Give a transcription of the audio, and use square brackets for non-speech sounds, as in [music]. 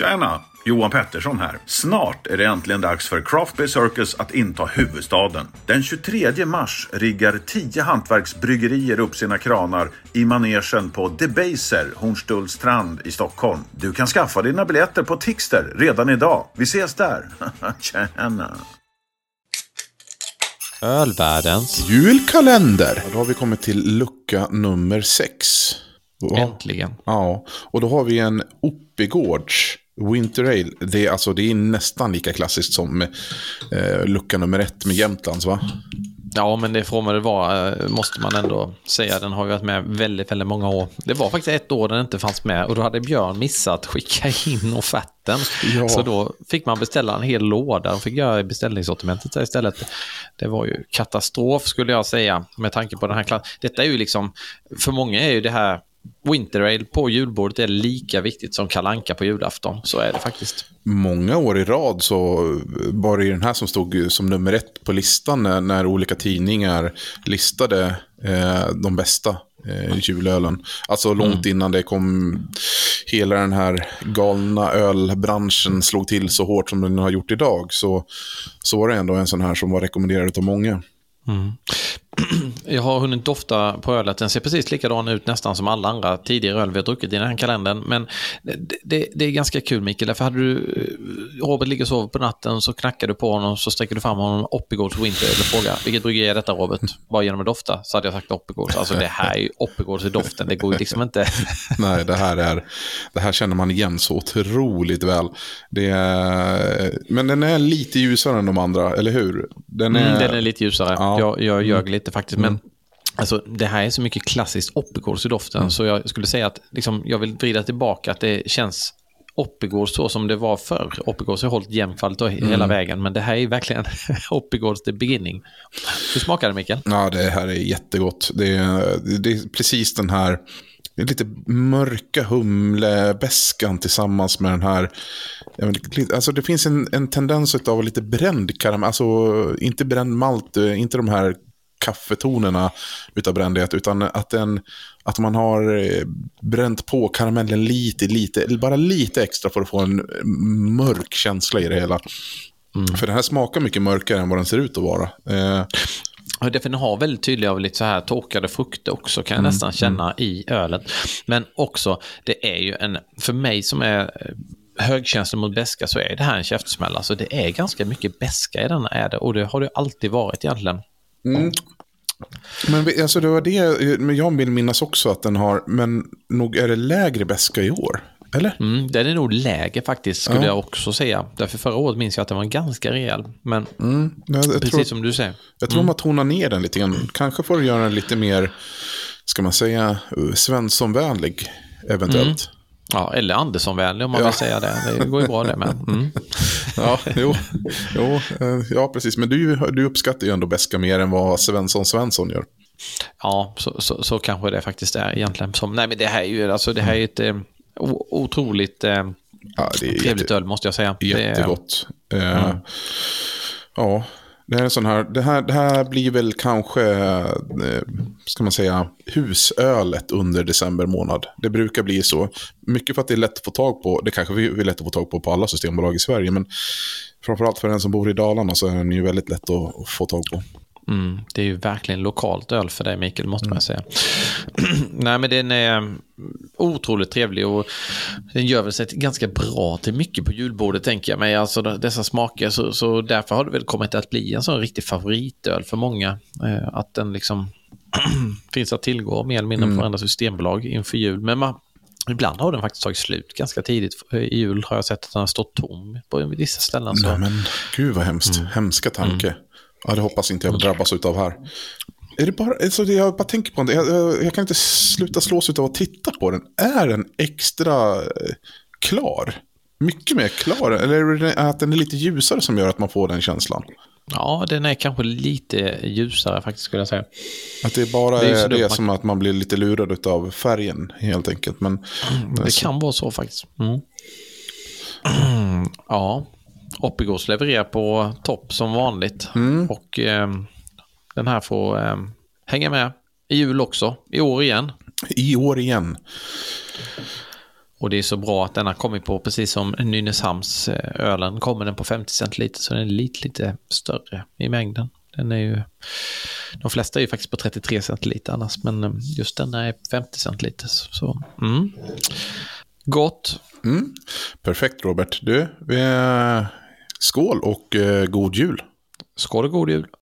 Tjena! Johan Pettersson här. Snart är det äntligen dags för Craft Beer Circus att inta huvudstaden. Den 23 mars riggar 10 hantverksbryggerier upp sina kranar i manegen på Debaser, Hornstullstrand i Stockholm. Du kan skaffa dina biljetter på Tixter redan idag. Vi ses där! [laughs] Tjena! Ölvärldens. Julkalender! Då har vi kommit till lucka nummer sex. Och- Äntligen. Ja, och då har vi en Oppigårds Winter Ale. Det är, alltså, det är nästan lika klassiskt som eh, lucka nummer ett med Jämtlands, va? Ja, men det får man det vara, eh, måste man ändå säga. Den har ju varit med väldigt, väldigt många år. Det var faktiskt ett år den inte fanns med och då hade Björn missat skicka in offerten. Ja. Så då fick man beställa en hel låda och fick göra beställningssortimentet istället. Det var ju katastrof skulle jag säga med tanke på den här klassen. Detta är ju liksom, för många är ju det här Winter Ale på julbordet är lika viktigt som kalanka på julafton. Så är det faktiskt. Många år i rad så var det ju den här som stod som nummer ett på listan när, när olika tidningar listade eh, de bästa eh, julölen. Alltså långt innan det kom hela den här galna ölbranschen slog till så hårt som den har gjort idag. Så, så var det ändå en sån här som var rekommenderad av många. [clears throat] Jag har hunnit dofta på ölet. Den ser precis likadan ut nästan som alla andra tidigare öl vi har druckit i den här kalendern. Men det, det, det är ganska kul Mikael, för hade du, eh, Robert ligger och sover på natten så knackar du på honom så sträcker du fram honom Oppigårds Winter eller frågar vilket bryggeri är detta Robert? Bara genom att dofta så hade jag sagt Oppigårds. Alltså det här är ju Oppigårds i doften, det går ju liksom inte. [laughs] Nej, det här, är, det här känner man igen så otroligt väl. Det är, men den är lite ljusare än de andra, eller hur? Den är, Mm, den är lite ljusare. Ja. Jag, jag ljög lite faktiskt. Men alltså, det här är så mycket klassiskt Oppigårds i doften. Så jag skulle säga att liksom, jag vill vrida tillbaka att det känns Oppigårds så som det var förr. Oppigårds har hållit jämfallt och hela vägen. Men det här är verkligen [laughs] Oppigårds the beginning. Hur smakar det Mikael? Ja, det här är jättegott. Det är, det är precis den här lite mörka humlebäskan tillsammans med den här... Alltså det finns en, en tendens av lite bränd karamell. Alltså inte bränd malt, eh, inte de här kaffetonerna utav brändhet, utan att, den, att man har eh, bränt på karamellen lite, lite, bara lite extra för att få en mörk känsla i det hela. För den här smakar mycket mörkare än vad den ser ut att vara. Eh, Ja, den har väldigt tydliga av lite så här torkade frukter också kan jag nästan känna i ölet. Men också, det är ju en, för mig som är eh, högkänslig mot beska så är det här en käftsmäll. Alltså det är ganska mycket beska i denna är det och det har det alltid varit egentligen. Men vi- alltså det var det, men jag vill minnas också att den har, men nog är det lägre beska i år? Eller? Mm, den är nog lägre faktiskt skulle Ja. jag också säga. Därför förra året minns jag att den var ganska rejäl. Men Mm, jag, jag precis tror, som du säger. jag tror man tonar ner den lite grann. Kanske får du göra den lite mer, ska man säga, uh, Svenssonvänlig eventuellt. Ja, eller Anderssonvänlig om man Ja. vill säga det. Det går ju bra det med. Mm. [laughs] Ja, jo, jo, eh, ja, precis. Men du, du uppskattar ju ändå beska mer än vad Svensson Svensson gör. Ja, så, så, så kanske det faktiskt är egentligen. Som, nej, men det här är ju, alltså, det här är ett eh, otroligt eh, Ja, det trevligt jätte- öl måste jag säga. Det Jättegott. Eh, Ja, det här är sån här, det här, det här blir väl kanske, eh, ska man säga, husölet under december månad. Det brukar bli så. Mycket för att det är lätt att få tag på, det kanske vi är lätt att få tag på på alla systembolag i Sverige, men framförallt för den som bor i Dalarna så är den ju väldigt lätt att, att få tag på. Mm, det är ju verkligen lokalt öl för dig Mikael, måste man säga. [clears throat] Nej, men den är mm, otroligt trevlig och den gör väl sig ganska bra till mycket på julbordet tänker jag mig. Alltså dessa smaker, så, så därför har det väl kommit att bli en sån riktig favoritöl för många. Eh, att den liksom [clears throat] finns att tillgå mer eller mindre på varenda systembolag inför jul. Men man, ibland har den faktiskt tagit slut ganska tidigt. I jul har jag sett att den har stått tom på vissa ställen. Så. Nej, men gud vad hemskt. Hemska tanke. Ja, det hoppas inte jag drabbas av här. Är det bara, alltså jag bara tänker på det. Jag, jag, jag kan inte sluta slås av att titta på den. Är den extra eh, klar? Mycket mer klar? Eller är det att den är lite ljusare som gör att man får den känslan? Ja, den är kanske lite ljusare faktiskt skulle jag säga. Att det bara Det är så är det man- som att man blir lite lurad av färgen helt enkelt. Men Det kan vara så faktiskt. Mm. [clears throat] ja, Oppigårds levererar på topp som vanligt. Och ehm, den här får ehm, hänga med i jul också. I år igen. i år igen. Och det är så bra att den har kommit på, precis som Nynäshamns eh, kommer den på 50 centiliter så den är lite, lite större i mängden. Den är ju, de flesta är ju faktiskt på 33 centiliter annars, men eh, just den är 50 centiliter. Så, mm. Gott. Mm. Perfekt Robert. Du, vi, skål och eh, god jul. Skål och god jul.